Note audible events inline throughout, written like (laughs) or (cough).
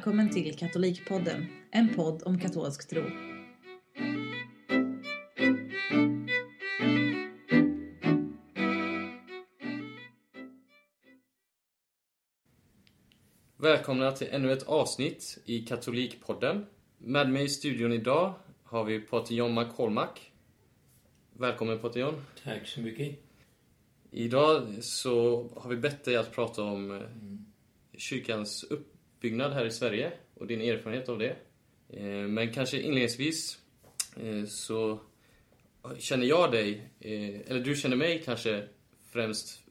välkommen till Katolikpodden, en podd om katolsk tro. Välkomna till ännu ett avsnitt i Katolikpodden. Med mig i studion idag har vi Pater John McCormack. Välkommen Pater John. Tack så mycket. Idag så har vi bett dig att prata om eh, kyrkans uppbyggnad här i Sverige och din erfarenhet av det. Eh, Men kanske inledningsvis eh, så känner jag dig, eller du känner mig kanske främst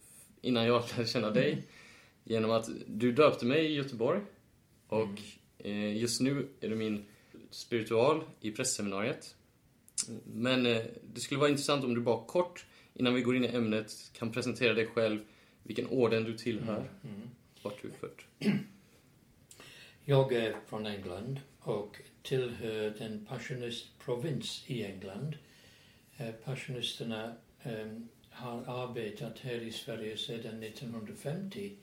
innan jag (laughs) lärde känna dig genom att du döpte mig i Göteborg och just nu är du min spiritual i prästseminariet. Men det skulle vara intressant om du bara kort innan vi går in i ämnet kan presentera dig själv, vilken orden du tillhör, Mm. vart du är född. (clears throat) Jag är från England och tillhör den passionistprovins i England. Eh, Passionisterna ehm, har arbetat här i Sverige sedan 1950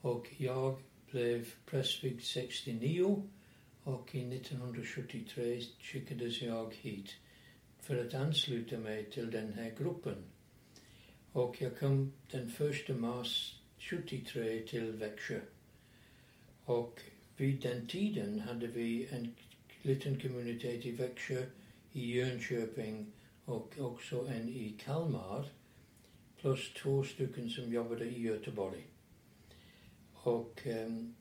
och jag blev prästvigd 69 och i 1973 skickades jag hit för att ansluta mig till den här gruppen. Och jag kom den 1 mars 73 till Växjö. Och vid den tiden hade vi en liten kommunitet i Växjö, i Jönköping och också en i Kalmar. Plus två stycken som jobbade i Göteborg. Och ehm,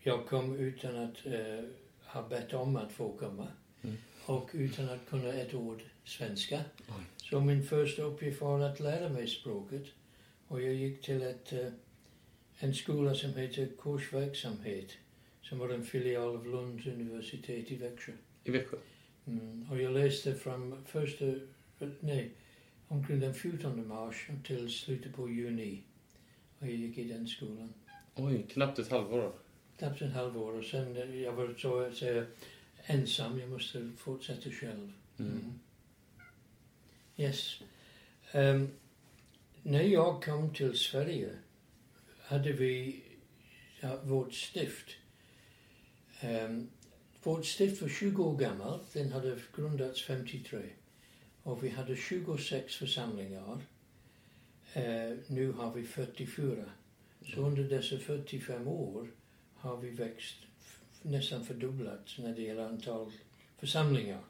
jag kom utan att eh, ha bett om att få komma. Mm. Och utan att kunna ett ord svenska. Oj. Så min första uppgift var att lära mig språket. Och jag gick till ett, eh, en skola som heter Kursverksamhet. Som var en filial av Lunds universitet i Växjö. I Växjö? Mm. Och jag läste från första, nej, omkring den 14 mars till slutet på juni. Och jag gick i den skolan. Oj, knappt ett halvår. Knappt en halvår och sen jag var så att säga ensam. Jag måste fortsätta själv. Mm. Yes. Ehm, när jag kom till Sverige hade vi ja, vårt stift. Um, vårt stift var 20 år gammalt. Den hade grundats 53. Och vi hade 26 församlingar. Uh, nu har vi 44. Så under dessa 45 år har vi växt nästan fördubblats när det gäller antal församlingar.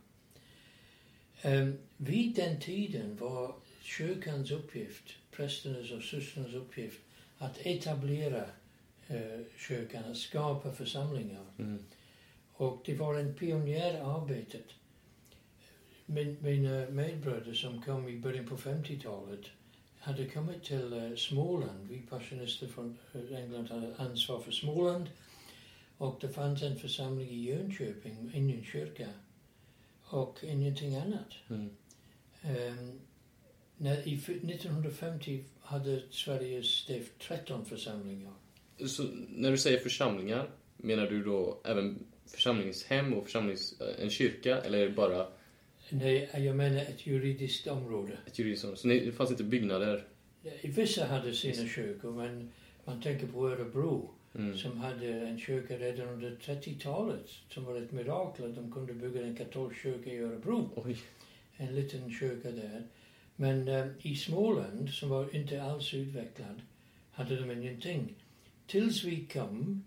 Um, vid den tiden var kyrkans uppgift, prästernas och systrarnas uppgift, att etablera eh, kyrkan, att skapa församlingar. Mm. Och det var en pionjärarbetet. Min, mina medbröder som kom i början på 50-talet hade kommit till eh, Småland. Vi passionister från eh, England hade ansvar för Småland. Och det fanns en församling i Jönköping, ingen kyrka. Och ingenting annat. Mm. Ehm, när, I f- 1950 hade Sveriges stift 13 församlingar. Så när du säger församlingar, menar du då även församlingshem och församlings, en kyrka eller bara Nej, jag menar ett juridiskt område. ett juridiskt område? Så ni- det fanns inte byggnader? Vissa hade sina kyrkor, men man tänker på Örebro Mm. som hade en kyrka redan under 30-talet som var ett mirakel att de kunde bygga en katolsk kyrka i Örebro. Oj. En liten kyrka där. Men eh, i Småland, som var inte alls utvecklad, hade de ingenting. Tills vi kom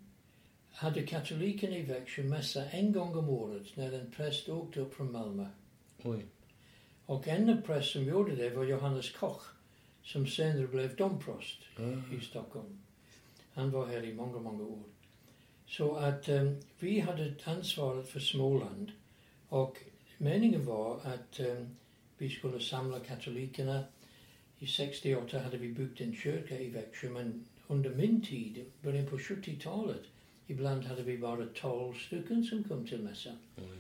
hade katolikerna i Växjö mässa en gång om året när en präst åkte upp från Malmö. Oj. Och en präst som gjorde det var Johannes Koch, som senare blev domprost Ah. i Stockholm. Han var här i många, många år. Så att eh, vi hade ansvaret för Småland och meningen var att eh, vi skulle samla katolikerna. I 68 hade vi byggt en kyrka i Växjö men under min tid, början på 70-talet, ibland hade vi bara 12 stycken som kom till mässan. Oj.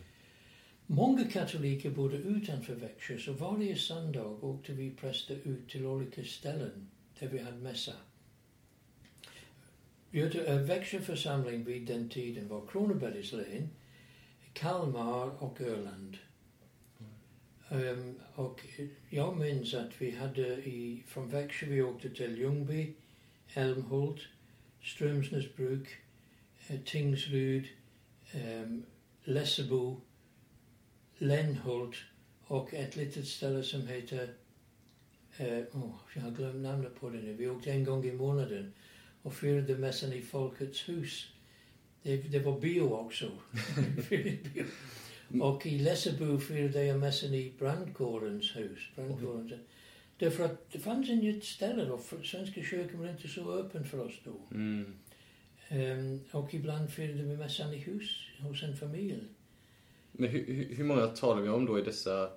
Många katoliker bodde utanför Växjö så varje söndag åkte vi präster ut till olika ställen där vi hade mässa. Äh, Växjö församling vid den tiden var Kronobergs län, Kalmar och Öland. Ehm, och jag minns att vi hade i, från Växjö vi åkte till Ljungby, Älmhult, Strömsnäsbruk, eh, Tingsryd, um, Lessebo, Lenhult och ett litet ställe som heter, eh, oh, jag har glömt namnet på det nu, vi åkte en gång i månaden och firade mässan i Folkets hus. Det, det var bio också. (laughs) bio. och i Lessebo firade jag mässan i brandkårens hus. Brandkårens. Därför att det fanns inget ställe då, Svenska kyrkan var inte så öppen för oss då. Mm. Um, och ibland firade vi mässan i hus hos en familj. Men hur, hur, hur många talar vi om då i dessa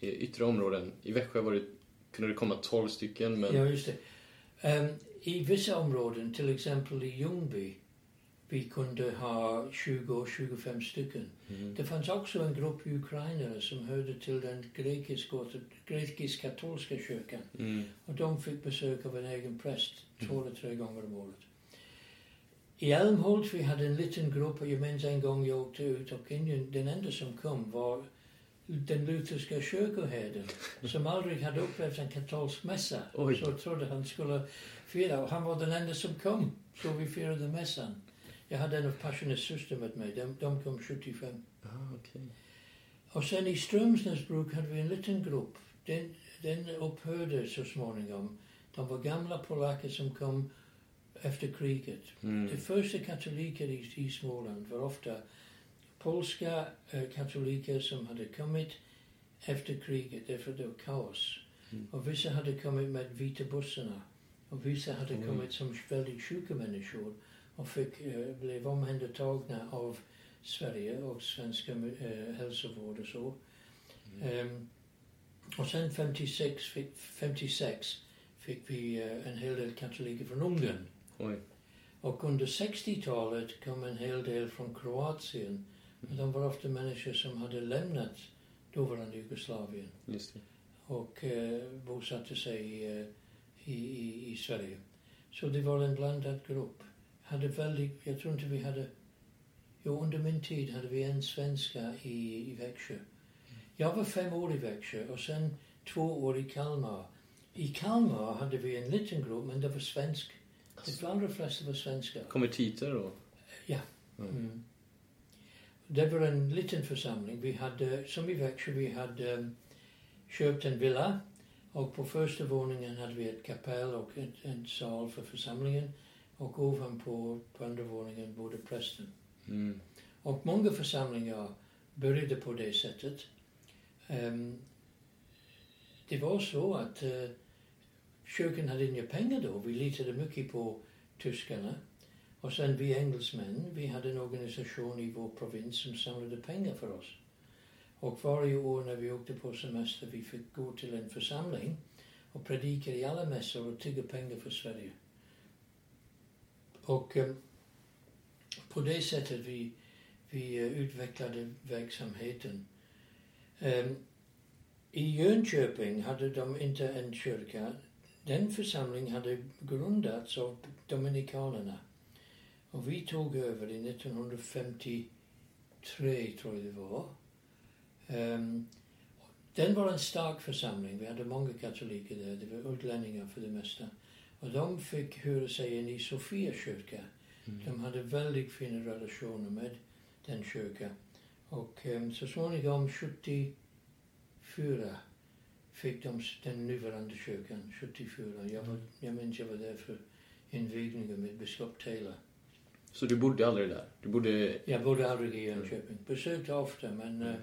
yttre områden? I Växjö var det, kunde det komma 12 stycken, men... Ja, just det. Um, I vissa områden, till exempel i Ljungby, vi kunde ha 20-25 stycken. Mm. Det fanns också en grupp ukrainare som hörde till den grekisk-katolska kyrkan. Mm. Och de fick besök av en egen präst två eller tre gånger om året. I Älmhult vi hade en liten grupp och jag minns en gång jag åkte ut och ingen, den enda som kom var den lutherska kyrkoherden (laughs) som aldrig hade upplevt en katolsk mässa. Oj. Så trodde han skulle fira och han var den enda som kom. Så vi firade mässan. Jag hade en av Passionets syster med mig. De, de kom 75. Ah, okej. Och sen i Strömsnäsbruk hade vi en liten grupp. Den, den upphörde så småningom. De var gamla polacker som kom efter kriget. Mm. De första katoliker i, i Småland var ofta polska eh, katoliker som hade kommit efter kriget, därför det var kaos. Mm. Och vissa hade kommit med vita bussarna. Och vissa hade Oj. kommit som väldigt sjuka människor och fick, eh, blev omhändertagna av Sverige och svenska eh, hälsovård och så. Ehm, och sen 56 fick, 56 fick vi eh, en hel del katoliker från Ungern. Oj. Och under 60-talet kom en hel del från Kroatien. Och de var ofta människor som hade lämnat dåvarande Jugoslavien och eh, bosatte sig eh, i, i, i Sverige. Så det var en blandad grupp. Hade väldigt, jag tror inte vi hade, jo under min tid hade vi en svenska i, i Växjö. Jag var fem år i Växjö och sen två år i Kalmar. I Kalmar hade vi en liten grupp men det var svensk. De allra flesta var svenskar. Konvertiter då? Ja. Mm. Mm. Det var en liten församling. Vi hade, som i Växjö, vi hade um, köpt en villa och på första våningen hade vi ett kapell och ett, en sal för församlingen och ovanpå på andra våningen bodde prästen. Mm. Och många församlingar började på det sättet. Ehm, det var så att uh, kyrkan hade inga pengar då. Vi litade mycket på tyskarna. Och sen vi engelsmän, vi hade en organisation i vår provins som samlade pengar för oss. Och varje år när vi åkte på semester vi fick gå till en församling och predika i alla mässor och tigga pengar för Sverige. Och eh, på det sättet vi, vi eh, utvecklade verksamheten. Eh, I Jönköping hade de inte en kyrka. Den församlingen hade grundats av dominikanerna. Och vi tog över i 1953, tror jag det var. Um, den var en stark församling. Vi hade många katoliker där. Det var utlänningar för det mesta. Och de fick höra sig in i Sofia kyrka. De hade väldigt fina relationer med den kyrkan. Och um, så småningom, 74, fick de den nuvarande kyrkan, 74. Jag, var, jag minns jag var där för invigningen med biskop Taylor. Så du bodde aldrig där? Du bodde... Jag bodde aldrig i Jönköping. Besökte ofta, men uh,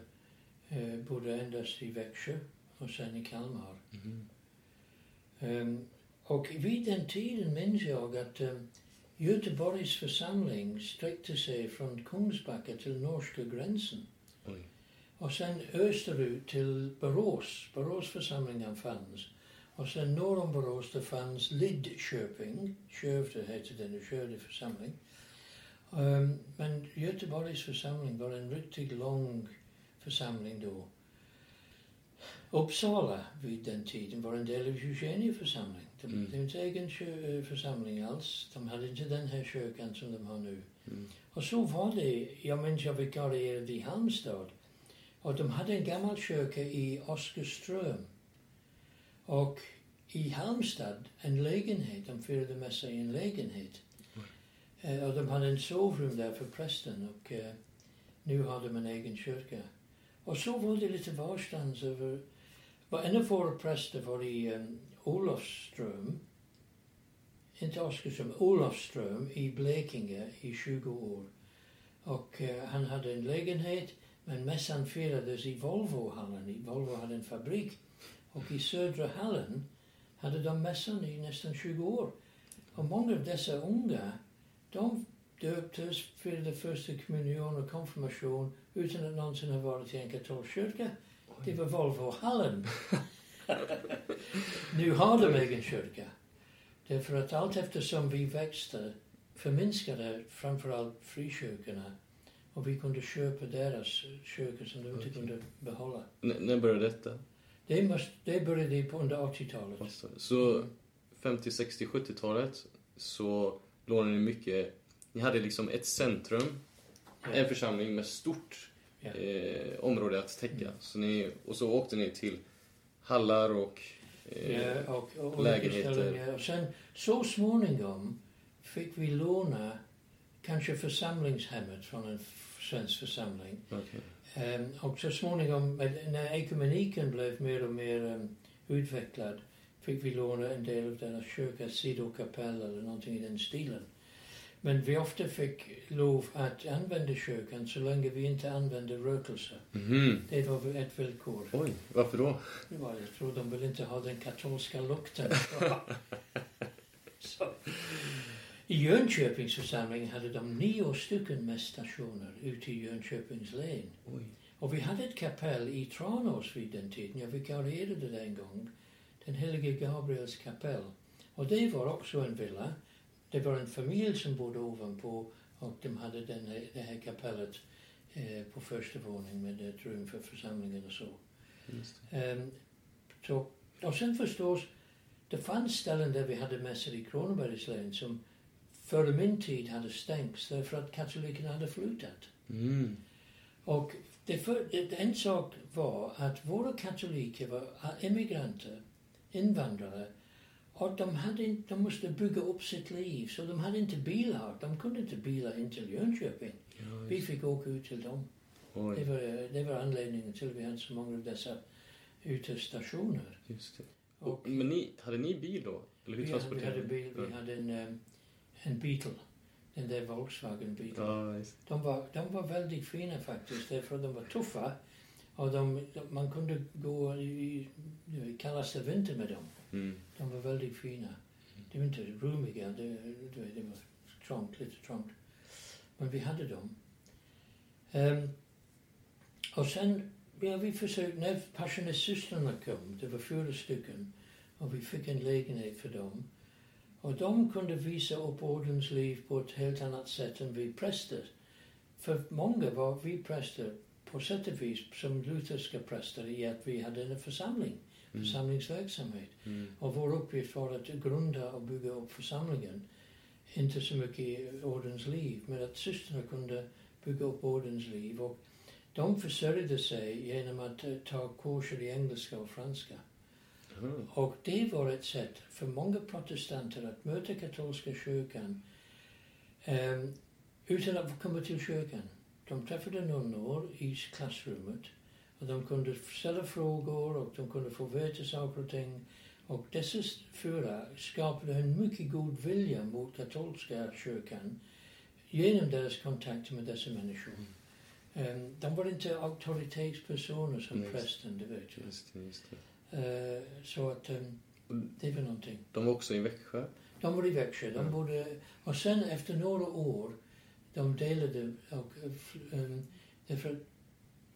uh, bodde endast i Växjö och sen i Kalmar. Mhm. Ehm, och vid den tiden minns jag att um, Göteborgs församling sträckte sig från Kungsbacka till norska gränsen. Oj. Och sen österut till Borås. Borås församlingen fanns. Och sen norr om Borås det fanns Lidköping. Skövde hette den, Skövde församling. Ehm, men Göteborgs församling var en riktigt lång församling då. Uppsala vid den tiden var en del av Eugenia församling. De, Mm. Det var inte egen eh, församling alls. De hade inte den här kyrkan som de har nu. Mm. Och så var det. Jag minns jag vikarierade i Halmstad. Och de hade en gammal kyrka i Oskarström. Och i Halmstad, en lägenhet, de firade mässa i en lägenhet. Eh, och de hade en sovrum där för prästen och eh, nu har de en egen kyrka. Och så var det lite varstans över... Var en av våra präster var i um, Olofström, inte Oskarström, Olofström i Blekinge i 20 år. Och uh, han hade en lägenhet, men mässan firades i Volvohallen. Volvo hade en fabrik. Och i södra hallen hade de mässan i nästan 20 år. Och många av dessa unga, de döptes, firade första kommunion och konfirmation utan att någonsin ha varit i en katolsk kyrka. Det var Volvohallen. nu har de egen kyrka. Därför att allt eftersom vi växte förminskade framförallt frikyrkorna och vi kunde köpa deras kyrkor som de inte kunde behålla. N när började detta? Det, måste, det började på under 80-talet. Så 50, 60, 70-talet så lånade ni mycket... Ni hade liksom ett centrum, Ja. en församling med stort. Eh, område att täcka. Mm. Så ni, och så åkte ni till hallar och... Eh, Ja, och, och, och lägenheter. Och sen så småningom fick vi låna kanske församlingshemmet från en svensk församling. okej. Ehm, och så småningom, när ekumeniken blev mer och mer um, utvecklad, fick vi låna en del av deras kyrka, sidokapell eller någonting i den stilen. Men vi ofta fick lov att använda kyrkan så länge vi inte använde rökelse. Mhm. Det var ett villkor. Oj, varför då? Ja, jag tror de vill inte ha den katolska lukten. (laughs) Så. I Jönköpings församling hade de nio stycken mässtationer ute i Jönköpings län. Oj. Och vi hade ett kapell i Tranås vid den tiden. Jag vikarierade där en gång. Den helige Gabriels kapell. Och det var också en villa. Det var en familj som bodde ovanpå och de hade den, här- det här kapellet eh, på första våningen med ett rum för församlingen och så. Ehm, så, och sen förstås, det fanns ställen där vi hade mässor i Kronobergs län som före min tid hade stängts därför att katolikerna hade flyttat. Mm. Och det för, det, en sak var att våra katoliker var emigranter, invandrare, och de, hade, inte- de måste bygga upp sitt liv, så de hade inte bilar. De kunde inte bila in till Jönköping. Ja, Vi fick åka ut till dem. Det var, det var anledningen till att vi hade så många av dessa utestationer. just det. Och men ni, hade ni bil då? Eller hur vi, hade, vi hade bil, vi hade en, em, en Beetle. Den där Volkswagen Beetle. Ja, De, var, de var väldigt fina faktiskt, därför att de var tuffa. Och de, de, man kunde gå i, i kallaste vinter med dem mm. De var väldigt fina. De var inte roomiga, det, det, det var trångt, lite trångt. Men vi hade dem. Um, och sen, ja, vi försökte, när Passionistsystrarna kom, det var fyra stycken, och vi fick en lägenhet för dem. Och de kunde visa upp ordens liv på ett helt annat sätt än vi präster. För många var vi präster på sätt och vis som lutherska präster i att vi hade en församling, Mm församlingsverksamhet. Mm. Och vår uppgift var att grunda och bygga upp församlingen. Inte så mycket i ordens liv, men att systrarna kunde bygga upp ordens liv. Och de försörjde sig genom att eh, ta kurser i engelska och franska. Mm. Och det var ett sätt för många protestanter att möta katolska kyrkan ehm, utan att komma till kyrkan. De träffade nunnor i klassrummet och de kunde ställa frågor och de kunde få veta saker och ting. Och dessa fyra skapade en mycket god vilja mot katolska kyrkan genom deras kontakter med dessa människor. Ehm, de var inte auktoritetspersoner som Nej. prästen, det vet jag. Just just det. Eh, så att ehm, det var någonting. De var också i Växjö? De var i Växjö. De Ja. bodde, och sen efter några år, de delade och um, därför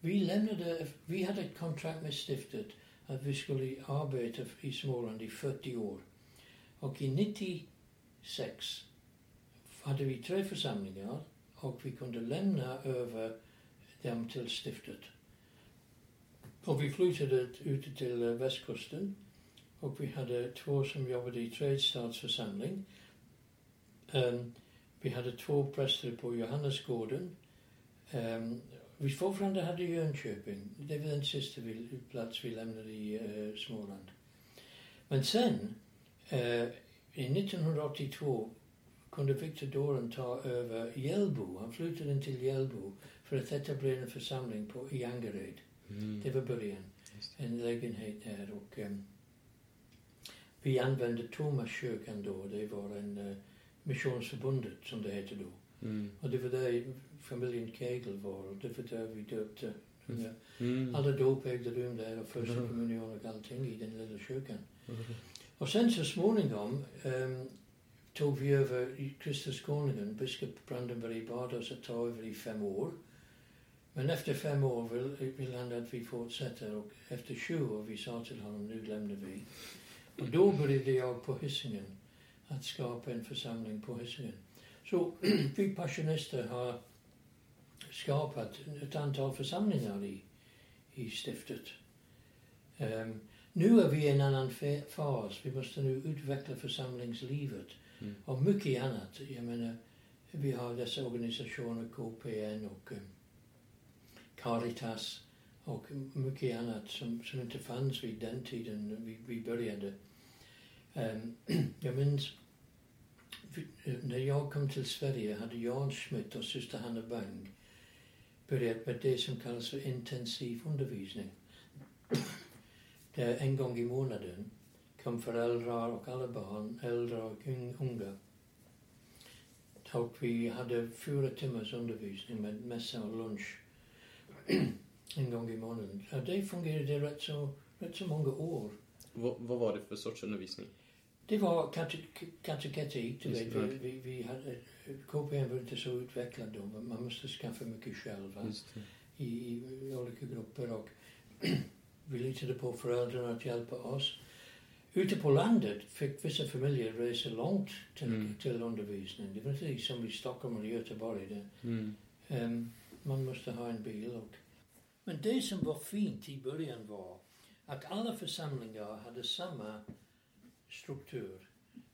vi lämnade, vi hade ett kontrakt med stiftet att vi skulle arbeta i Småland i 40 år. Och i 96 hade vi tre församlingar och vi kunde lämna över dem till stiftet. Och vi flyttade ut till västkusten och vi hade två som jobbade i Trädstadsförsamling. Um, ehm, vi hade två präster på Johannesgården. Um, vi fortfarande hade Jönköping. Det var den sista vi, plats vi lämnade i eh, Småland. Men sen, eh, i 1982, kunde Victor Doran ta över Hjällbo. Han flyttade in till Hjällbo för att etablera en församling på, i Angered. Mm. Det var början. En lägenhet där och um, vi använde Thomaskyrkan då. Det var en uh, missionsförbundet som det hette då. Mm. Och det var där familjen Kegel var det var där vi döpte. Mm. Mm. Alla dop ägde rum där och första Mm. kommunion och allting i den lilla kyrkan. Mm. Och sen så småningom um, tog vi över Kristus konungen. Biskop Brandenberg bad oss att ta över i fem år. Men efter fem år vill, vill han att vi fortsätter och efter sju år vi sa till honom nu lämnar vi. Och då började jag på Hisingen att skapa en församling på Hisingen. Så (clears throat) vi passionister har skapat ett antal församlingar i, i stiftet. Ehm, nu är vi i en annan fa- fas. Vi måste nu utveckla församlingslivet Mm. och mycket annat. Jag menar, vi har dessa organisationer, KPN och um, Caritas och mycket annat som, som inte fanns vid den tiden vi, vi började. Ehm, (clears throat) jag minns när jag kom till Sverige hade Jan Schmidt och syster Hanna Bang börjat med det som kallas för intensiv undervisning. Där en gång i månaden kom föräldrar och alla barn, äldre och unga. Och vi hade fyra timmars undervisning med mässa och lunch (clears throat) en gång i månaden. Och det fungerade rätt så, rätt så många år. Vad, vad var det för sorts undervisning? Det var kate- kateketik, du Just vet. Vi, vi, vi hade, KPN var inte så utvecklad då, man måste skaffa mycket själv i, i olika grupper och (clears throat) vi litade på föräldrarna att hjälpa oss. Ute på landet fick vissa familjer resa långt till, Mm. till undervisning. Det var inte som i Stockholm eller Göteborg. Det, Mm. Ehm, man måste ha en bil. Och... Men det som var fint i början var att alla församlingar hade samma struktur.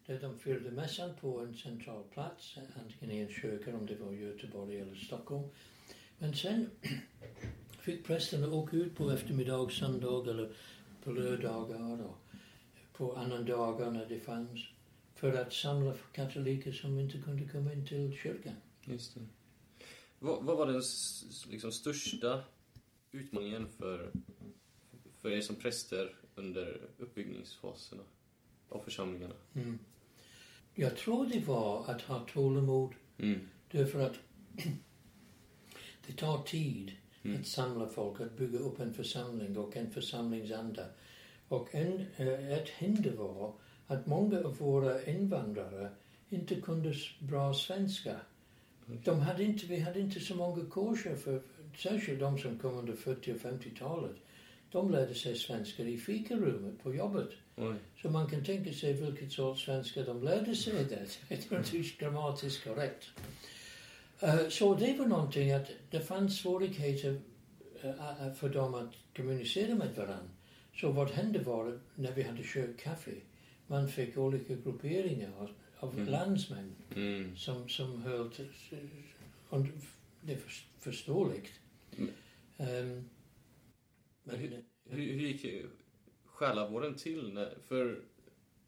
Där de fyllde mässan på en central plats, antingen i en kyrka om det var Göteborg eller Stockholm. Men sen (clears throat) fick prästerna åka ut på eftermiddag, söndag eller på lördagar och på annan dagar när det fanns för att samla katoliker som inte kunde komma in till kyrkan. Just det. Vad, vad var den liksom, största utmaningen för, för er som präster under uppbyggningsfaserna av församlingarna? Mm. Jag tror det var att ha tålamod Mm. därför att (clears throat) det tar tid Mm. att samla folk, att bygga upp en församling och en församlingsanda. Och en, eh, ett hinder var att många av våra invandrare inte kunde bra svenska. De hade inte, vi hade inte så många kurser, för, särskilt de som kom under 40 och 50-talet. De lärde sig svenska i fikarummet på jobbet. Oj. Så man kan tänka sig vilket sorts svenska de lärde sig där. Det var inte grammatiskt korrekt. Eh, Så det var någonting att det fanns svårigheter eh, eh, för dem att kommunicera med varandra. Så vad hände var när vi hade kört kaffe, man fick olika grupperingar av, Mm. landsmän Mm. som, som höll till, och det är för- förståeligt. Mm. Ehm, men, Hur, hur gick eh, själavården till? När, för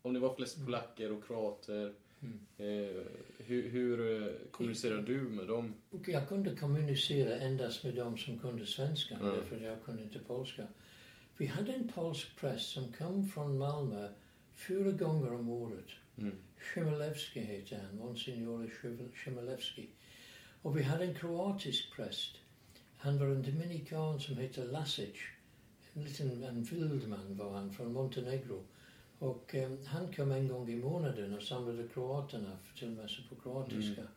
om det var flest polacker och kroater, Mm. eh, hur, hur eh, kommunicerar du med dem? Jag kunde kommunicera endast med dem som kunde svenska, Mm. därför jag kunde inte polska. Vi hade en polsk präst som kom från Malmö fyra gånger om året. Mm. Heter han, Monsignore Chmielewski. Och vi hade en kroatisk präst. Han var en dominikan som hette Lasic. En liten en vild man var han, från Montenegro. Och eh, han kom en gång i månaden och samlade kroaterna till mässor på kroatiska. Mm.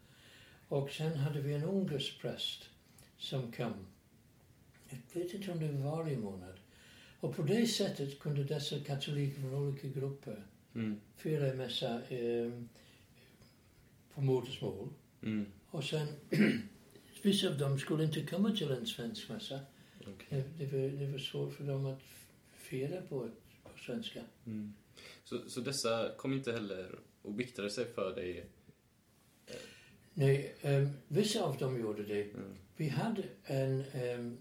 Och sen hade vi en ungersk präst som kom. Jag vet inte om det var varje månad. Och på det sättet kunde dessa katoliker från olika grupper Mm. fira mässa eh, på modersmål. Mm. Och sen, (clears throat) vissa av dem skulle inte komma till en svensk mässa. Okej. Det, det, var, det var svårt för dem att fira på, på svenska. Mm. Så, så dessa kom inte heller och biktade sig för dig? Nej, ehm, vissa av dem gjorde det. Mm. Vi hade en, ehm,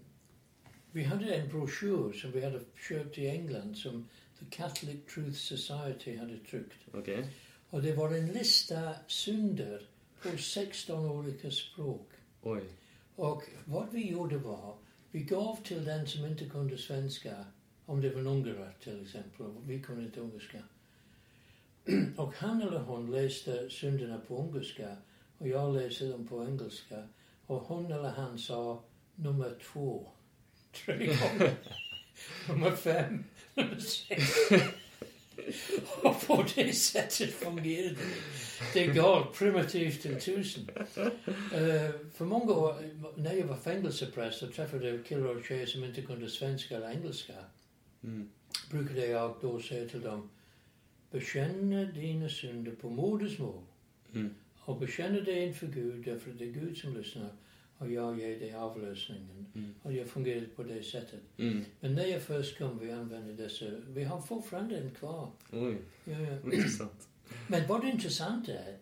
vi hade en broschyr som vi hade köpt i England som The Catholic Truth Society hade tryckt. Okej. Och det var en lista synder på 16 olika språk. Oj. Och vad vi gjorde var, vi gav till den som inte kunde svenska, om det var en ungrare till exempel, vi kunde inte ungerska. (clears throat) Och han eller hon läste synderna på ungerska och jag läste dem på engelska. Och hon eller han sa nummer två (laughs) tre gånger. (laughs) nummer fem, (laughs) nummer sex. Och på det sättet fungerade det. Det gav primitivt till tusen. Uh, för många år, när jag var fängelsepräst och träffade killar och tjejer som inte kunde svenska eller engelska, Mm. brukade jag då säga till dem, bekänn dina synder på modersmål Mm. och bekänner dig inför Gud, därför det är Gud som lyssnar och jag ger dig avlösningen. Mm. Och jag fungerade på det sättet. Mm. Men när jag först kom, vi använde dessa, vi har fortfarande en kvar. Oj, Ja, ja. intressant. Men vad intressant är,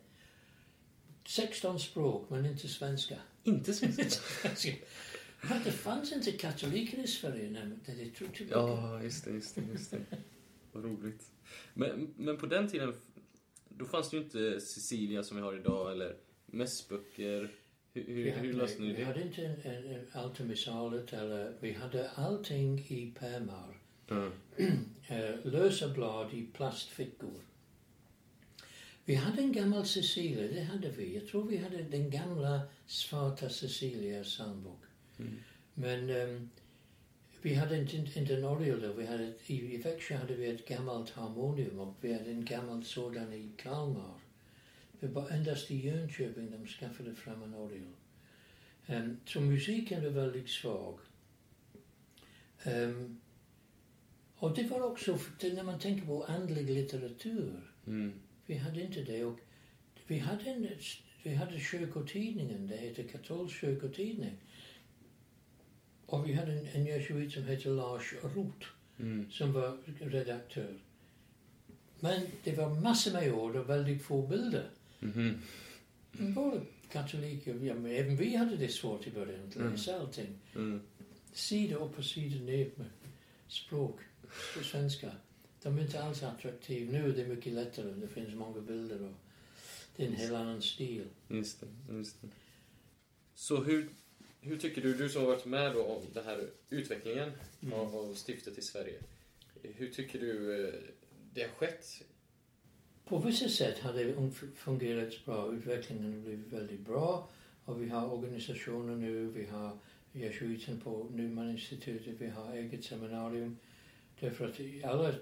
16 språk men inte svenska. Inte svenska? (laughs) För det fanns inte katoliker i Sverige när det tog tillbaka. Ja, just det, just det, just det. Vad roligt. Men, men på den tiden, då fanns det ju inte Cecilia som vi har idag, eller mässböcker. Hur, Vi hur, hade- hur löste ni Vi det? hade inte en, en, en Altomisalet eller vi hade allting i pärmar. Ja. (clears throat) eh, lösa blad i plastfickor. Vi hade en gammal Cecilia, det hade vi. Jag tror vi hade den gamla svarta Cecilia psalmbok. Mm. Men ehm, vi hade inte, inte då. Vi hade, I i Växjö hade vi ett gammalt harmonium och vi hade en gammal sådan i Kalmar. Det var endast i Jönköping de skaffade fram en orgel. Um, så musiken var väldigt svag. Ehm, och det var också, när man tänker på andlig litteratur, Mm. vi hade inte det. Och vi hade, en, vi hade kyrkotidningen, det heter katolsk kyrkotidning. Och vi hade en, en jesuit som hette Lars Roth Mm. som var redaktör. Men det var massor med ord och väldigt få bilder. Mhm. Både katoliker, ja, men även vi hade det svårt i början att läsa allting. Mm. Sida upp och sida ner med språk på svenska. De är inte alls attraktiva. Nu är det mycket lättare. Det finns många bilder och det är en helt annan stil. Just det, just det. Så hur, hur tycker du, du som har varit med om den här utvecklingen Mm. av, av stiftet i Sverige. Hur tycker du eh, det har skett? På vissa sätt har det un- fungerat bra. Utvecklingen har blivit väldigt bra. Och vi har organisationer nu. Vi har jesuiten på Nyman-institutet. Vi har eget seminarium. Därför att alla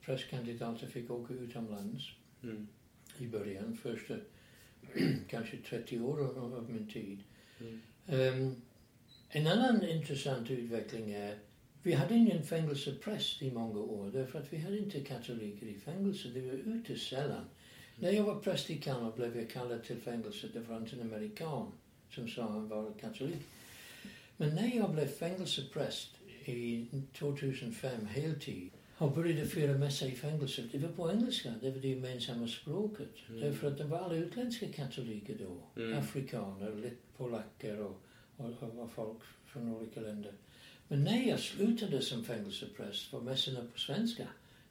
prästkandidater fick åka utomlands Mm. i början. Första (clears throat) kanske 30 år av min tid. Mm. Ehm, en annan intressant utveckling är vi hade ingen fängelsepräst i många år därför att vi hade inte katoliker i fängelse. Det var ute sällan. När jag var präst i Kalmar blev jag kallad till fängelset. Det var en amerikan som sa han var katolik. Men när jag blev fängelsepräst i 2005 heltid och började fira mässa i fängelset, det var på engelska, det var det gemensamma språket. Mm. Därför att det var alla utländska katoliker då. Mm. Afrikaner, lite polacker och, och, och folk från olika länder. Men när jag slutade som fängelsepräst var mässorna på svenska.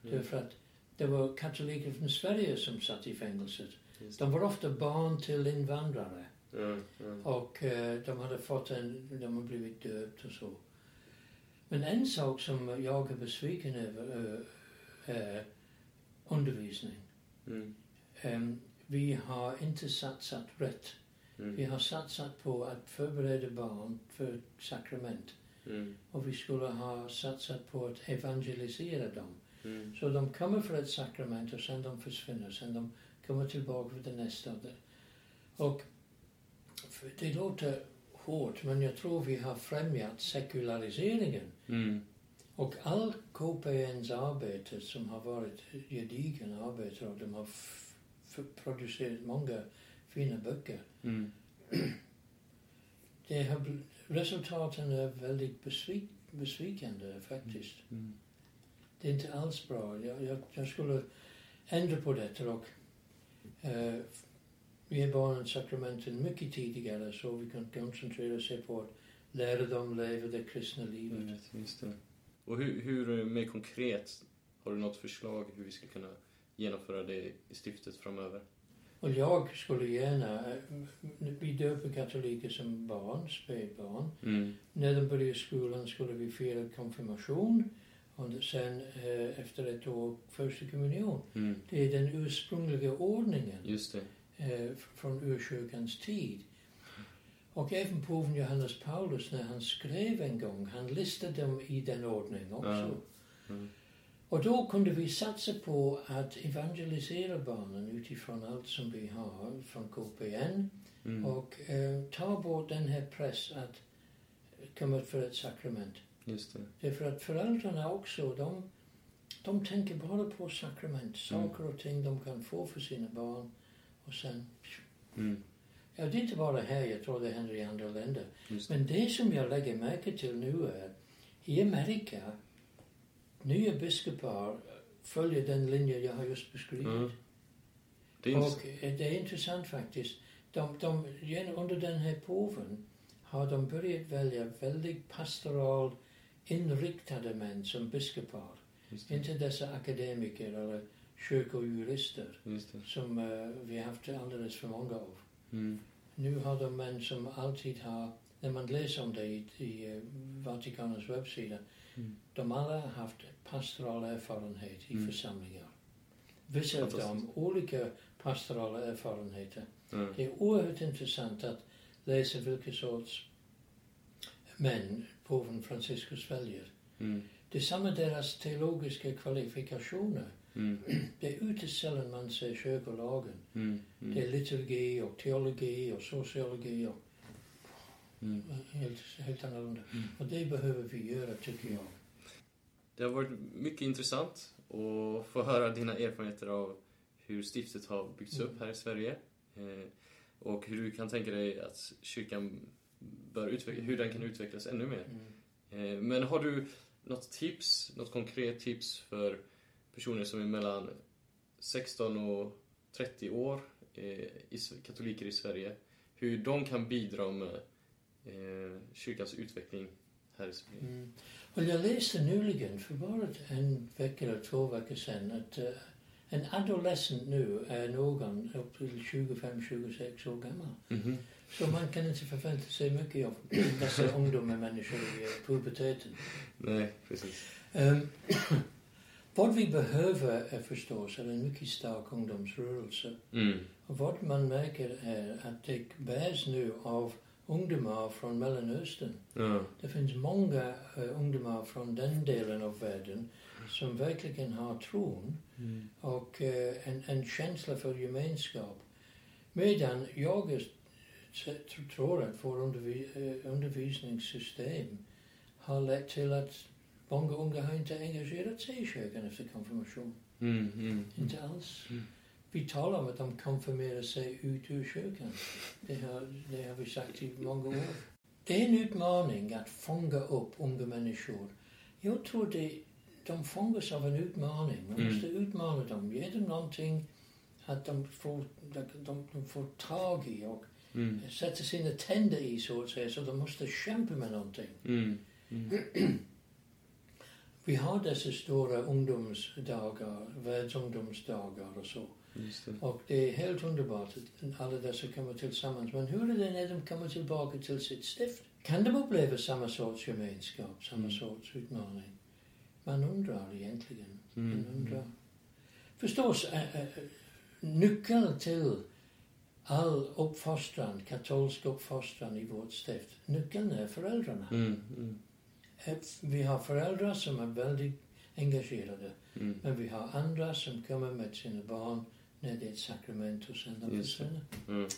Mm. Därför att det var katoliker från Sverige som satt i fängelset. De var ofta barn till invandrare. Ja, ja. Och eh, de hade fått en, de har blivit döpt och så. Men en sak som jag är besviken över eh, är undervisning. Mm. Vi har inte satsat rätt. Mm. Vi har satsat på att förbereda barn för sakrament. Mm. Och vi skulle ha satsat på att evangelisera dem. Mm. Så de kommer för ett sakrament och sen de försvinner. Sen de kommer tillbaka för det nästa. Och det låter hårt, men jag tror vi har främjat sekulariseringen. Mm. Och all KPNs arbete som har varit gedigen arbete och de har producerat många fina böcker. Mm. (clears throat) Det har, resultaten är väldigt besvik, besvikande faktiskt. Mm. Det är inte alls bra. Jag, jag, jag skulle ändra på detta och eh, ge barnen sakramenten mycket tidigare så vi kan koncentrera oss på att lära dem leva det kristna livet. Mm, Just det. Och hur, hur, eh, mer konkret, har du något förslag hur vi ska kunna genomföra det i stiftet framöver. Och jag skulle gärna, eh, vi döper katoliker som barn, spädbarn. Mm. När de börjar skolan skulle vi fira konfirmation och sen eh, efter ett år första kommunion. Mm. Det är den ursprungliga ordningen Just det. eh, från urkyrkans tid. Och även påven Johannes Paulus när han skrev en gång, han listade dem i den ordningen också. Mm. Och då kunde vi satsa på att evangelisera barnen utifrån allt som vi har från KPN Mm. och eh, ta bort den här press att komma för ett sakrament. Just det. Därför att föräldrarna också, de, de tänker bara på sakrament, saker och ting de kan få för sina barn och sen... Mm. Ja, det är inte bara här, jag tror det händer i andra länder. Det. Men det som jag lägger märke till nu är, i Amerika, nya biskopar följer den linje jag har just beskrivit. Mm. Det Och eh, det är intressant faktiskt. De, de, under den här påven har de börjat välja väldigt pastoral inriktade män som biskopar. Inte dessa akademiker eller kyrkojurister som eh, vi haft alldeles för många av. Mm. Nu har de män som alltid har, när man läser om det i, i eh, Vatikanens webbsida, Mm. de alla har haft pastoral erfarenhet i Mm. församlingar. Vissa av dem olika pastorala erfarenheter. Mm. Det är oerhört intressant att läsa vilka sorts män påven Franciscus väljer. Mm. Det är samma deras teologiska kvalifikationer. Mm. (clears throat) Det är ytterst sällan man ser kyrkolagen. Mm. Mm. Det är liturgi och teologi och sociologi och Mm. helt, helt annorlunda. Mm. Och det behöver vi göra, tycker jag. Det har varit mycket intressant att få höra dina erfarenheter av hur stiftet har byggts upp här i Sverige. Eh, och hur du kan tänka dig att kyrkan bör utveckla, hur den kan utvecklas ännu mer. Mm. Eh, men har du något tips, något konkret tips för personer som är mellan 16 och 30 år, eh, katoliker i Sverige, hur de kan bidra med kyrkans utveckling här i Sverige? Mm. Och jag läste nyligen, för bara en vecka eller två veckor sedan, att eh, en adolescent nu är någon upp till 25-26 år gammal. Mhm. Så man kan inte förvänta sig mycket av dessa ungdomar människor i eh, puberteten. Nej, precis. Ehm, (clears throat) vad vi behöver är förstås är en mycket stark ungdomsrörelse. Mm. Och vad man märker är att det bärs nu av ungdomar från Mellanöstern. Ja. Det finns många eh, ungdomar från den delen av världen som verkligen har tron Mm. och eh, en, en känsla för gemenskap. Medan jag tror att vår undervi, undervisningssystem har lett till att många unga har inte engagerat sig i kyrkan efter konfirmation. Mm, mm. Inte alls. Mm. Vi talar om att de konfirmerar sig ut ur kyrkan. Det har, det har vi sagt i många år. Det är en utmaning att fånga upp unga människor. Jag tror det, de fångas av en utmaning. Man Mm. måste utmana dem, ge dem någonting att de får, de, de får tag i och Mm. sätta sina tänder i så att säga. Så de måste kämpa med någonting. Mm. Mm. (clears throat) Vi har dessa stora ungdomsdagar, världsungdomsdagar och så. Det. Och det är helt underbart att alla dessa kommer tillsammans. Men hur är det när de kommer tillbaka till sitt stift? Kan de uppleva samma sorts gemenskap, samma Mm. sorts utmaning? Man undrar egentligen. Man Mm. undrar. Förstås, äh, äh, nyckeln till all uppfostran, katolsk uppfostran i vårt stift, nyckeln är föräldrarna. Mm. Mm. Vi har föräldrar som är väldigt engagerade. Mm. Men vi har andra som kommer med sina barn när det är ett sakrament de Just det. försvinner. Mm.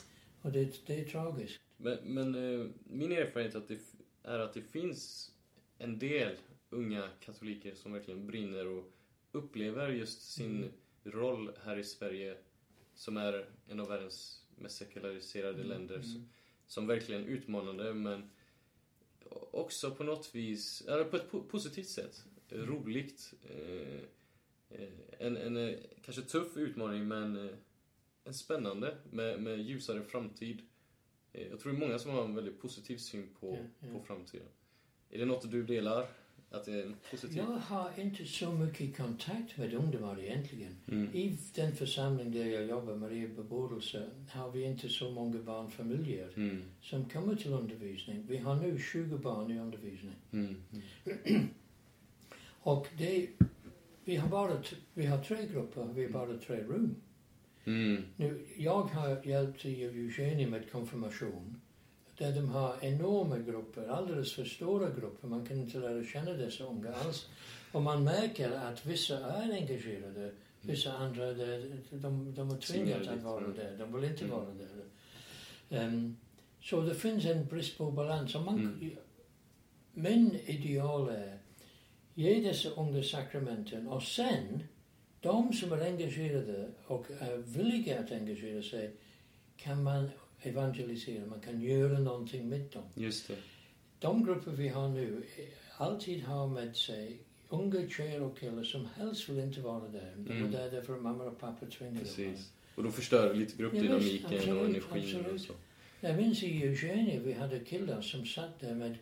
Och det, det är tragiskt. Men, men eh, min erfarenhet att det, är att det finns en del unga katoliker som verkligen brinner och upplever just sin Mm. roll här i Sverige som är en av världens mest sekulariserade länder Mm. som verkligen utmanande men också på något vis, eller på ett po- positivt sätt, roligt. Eh, eh, en, en eh, kanske tuff utmaning men eh, en spännande med, med ljusare framtid. Eh, jag tror det är många som har en väldigt positiv syn på, Ja, ja. på framtiden. Är det något du delar? Att det är en positiv... Jag har inte så mycket kontakt med ungdomar egentligen. Mm. I den församling där jag jobbar, Maria Bebådelse, har vi inte så många barnfamiljer Mm. som kommer till undervisning. Vi har nu 20 barn i undervisning. Mm. Mm. (clears throat) Och det, vi, har bara, vi har tre grupper, vi har bara tre rum. Mm. Nu, jag har hjälpt i Eugenia med konfirmation. Där de har enorma grupper, alldeles för stora grupper. Man kan inte lära känna dessa unga alls. Och man märker att vissa är engagerade, vissa andra de, de, de är tvingade att vara där. De vill inte Mm. vara där. Ehm, så det finns en brist på balans. Och man, Mm. Min ideal är ge dessa unga sakramenten och sen de som är engagerade och är villiga att engagera sig kan man evangelisera, man kan göra någonting med dem. Just det. De grupper vi har nu alltid har med sig unga tjejer och killar som helst vill inte vara där. De är Mm. där därför att mamma och pappa tvingar dem. Precis. Och då förstör lite gruppdynamiken Ja, visst, och absolut, energin och absolut. så. Jag minns i Eugenia vi hade killar som satt där med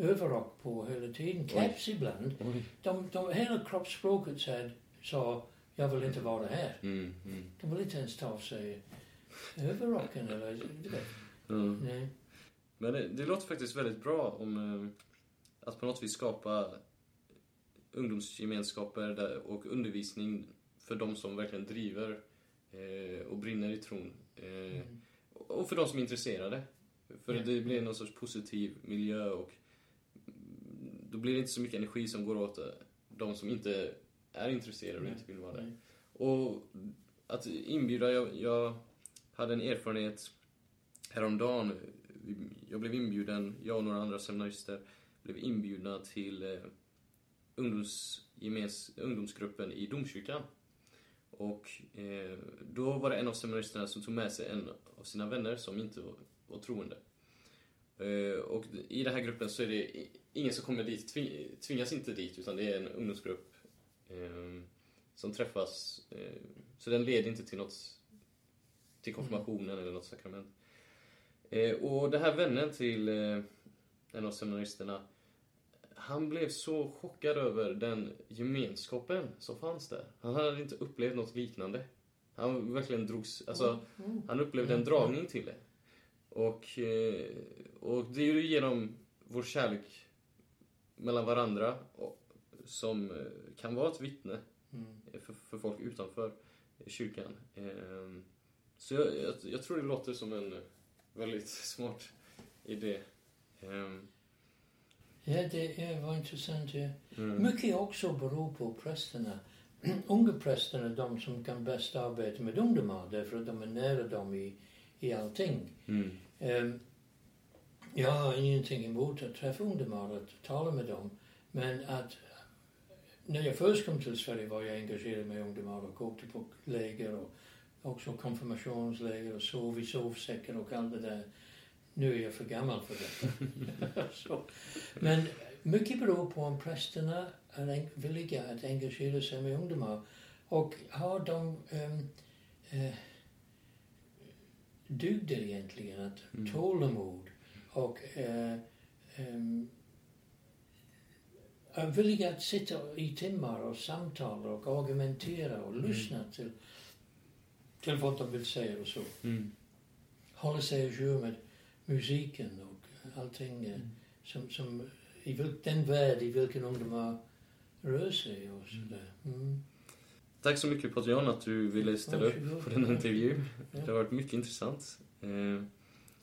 överrock på hela tiden, caps ibland. Oj. De, de, hela kroppsspråket sa, jag vill inte vara här. Mm. Mm. De vill inte ens ta av sig överrocken eller... du vet. Mm. Nej. Men det, det låter faktiskt väldigt bra om eh, att på något vis skapa ungdomsgemenskaper där, och undervisning för de som verkligen driver eh, och brinner i tron. Eh, Mm. och för de som är intresserade. För Ja. det blir någon sorts positiv miljö och då blir det inte så mycket energi som går åt eh, de som inte är intresserade och Nej. inte vill vara där. Nej. Och att inbjuda, jag, jag hade en erfarenhet häromdagen. Jag blev inbjuden, jag och några andra seminarister blev inbjudna till eh, ungdomsgemens, ungdomsgruppen i domkyrkan. Och eh, då var det en av seminaristerna som tog med sig en av sina vänner som inte var, var troende. Eh, och i den här gruppen så är det ingen som kommer dit, tving, tvingas inte dit, utan det är en ungdomsgrupp eh, som träffas. Eh, så den leder inte till något, till konfirmationen eller något sakrament. Eh, och den här vännen till en av seminaristerna, han blev så chockad över den gemenskapen som fanns där. Han hade inte upplevt något liknande. Han verkligen drogs, alltså, Mm. han upplevde en dragning till det. Och, eh, och det är ju genom vår kärlek mellan varandra som eh, kan vara ett vittne Mm. för, för folk utanför kyrkan. Ehm, Så jag, jag, jag tror det låter som en väldigt (laughs) smart idé. Ehm, Ja, det var intressant. Ja. mm. Mycket också beror på prästerna. (clears throat) Unga prästerna är de som kan bäst arbeta med ungdomar därför att de är nära dem i, i allting. Mm. Ehm, jag har ingenting emot att träffa ungdomar och tala med dem. Men att när jag först kom till Sverige var jag engagerad med ungdomar och åkte på läger och också konfirmationsläger och sov i sovsäckar och allt det där. Nu är jag för gammal för det. (laughs) Så. Men mycket beror på om prästerna är villiga att engagera sig med ungdomar och har de um, uh, dygder egentligen, att Mm. tålamod och eh, ehm, är villiga att sitta i timmar och samtala och argumentera och lyssna till, till vad de vill säga och så. Mm. Hålla sig ajour med musiken och allting eh, som, som i den värld i vilken ungdomar rör sig och sådär. Mm. Tack så mycket Patrik att du ville ställa upp på den intervjun. Det har varit mycket intressant. Eh,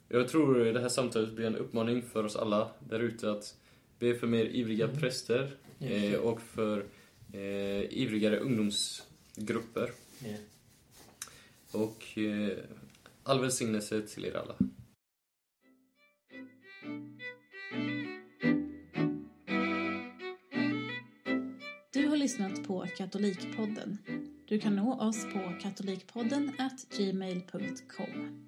Jag tror det här samtalet blir en uppmaning för oss alla där ute att be för mer ivriga Mm. präster eh, och för eh, ivrigare ungdomsgrupper. Och all välsignelse till er alla. Lyssnat på Katolikpodden. Du kan nå oss på katolikpodden gmail.com.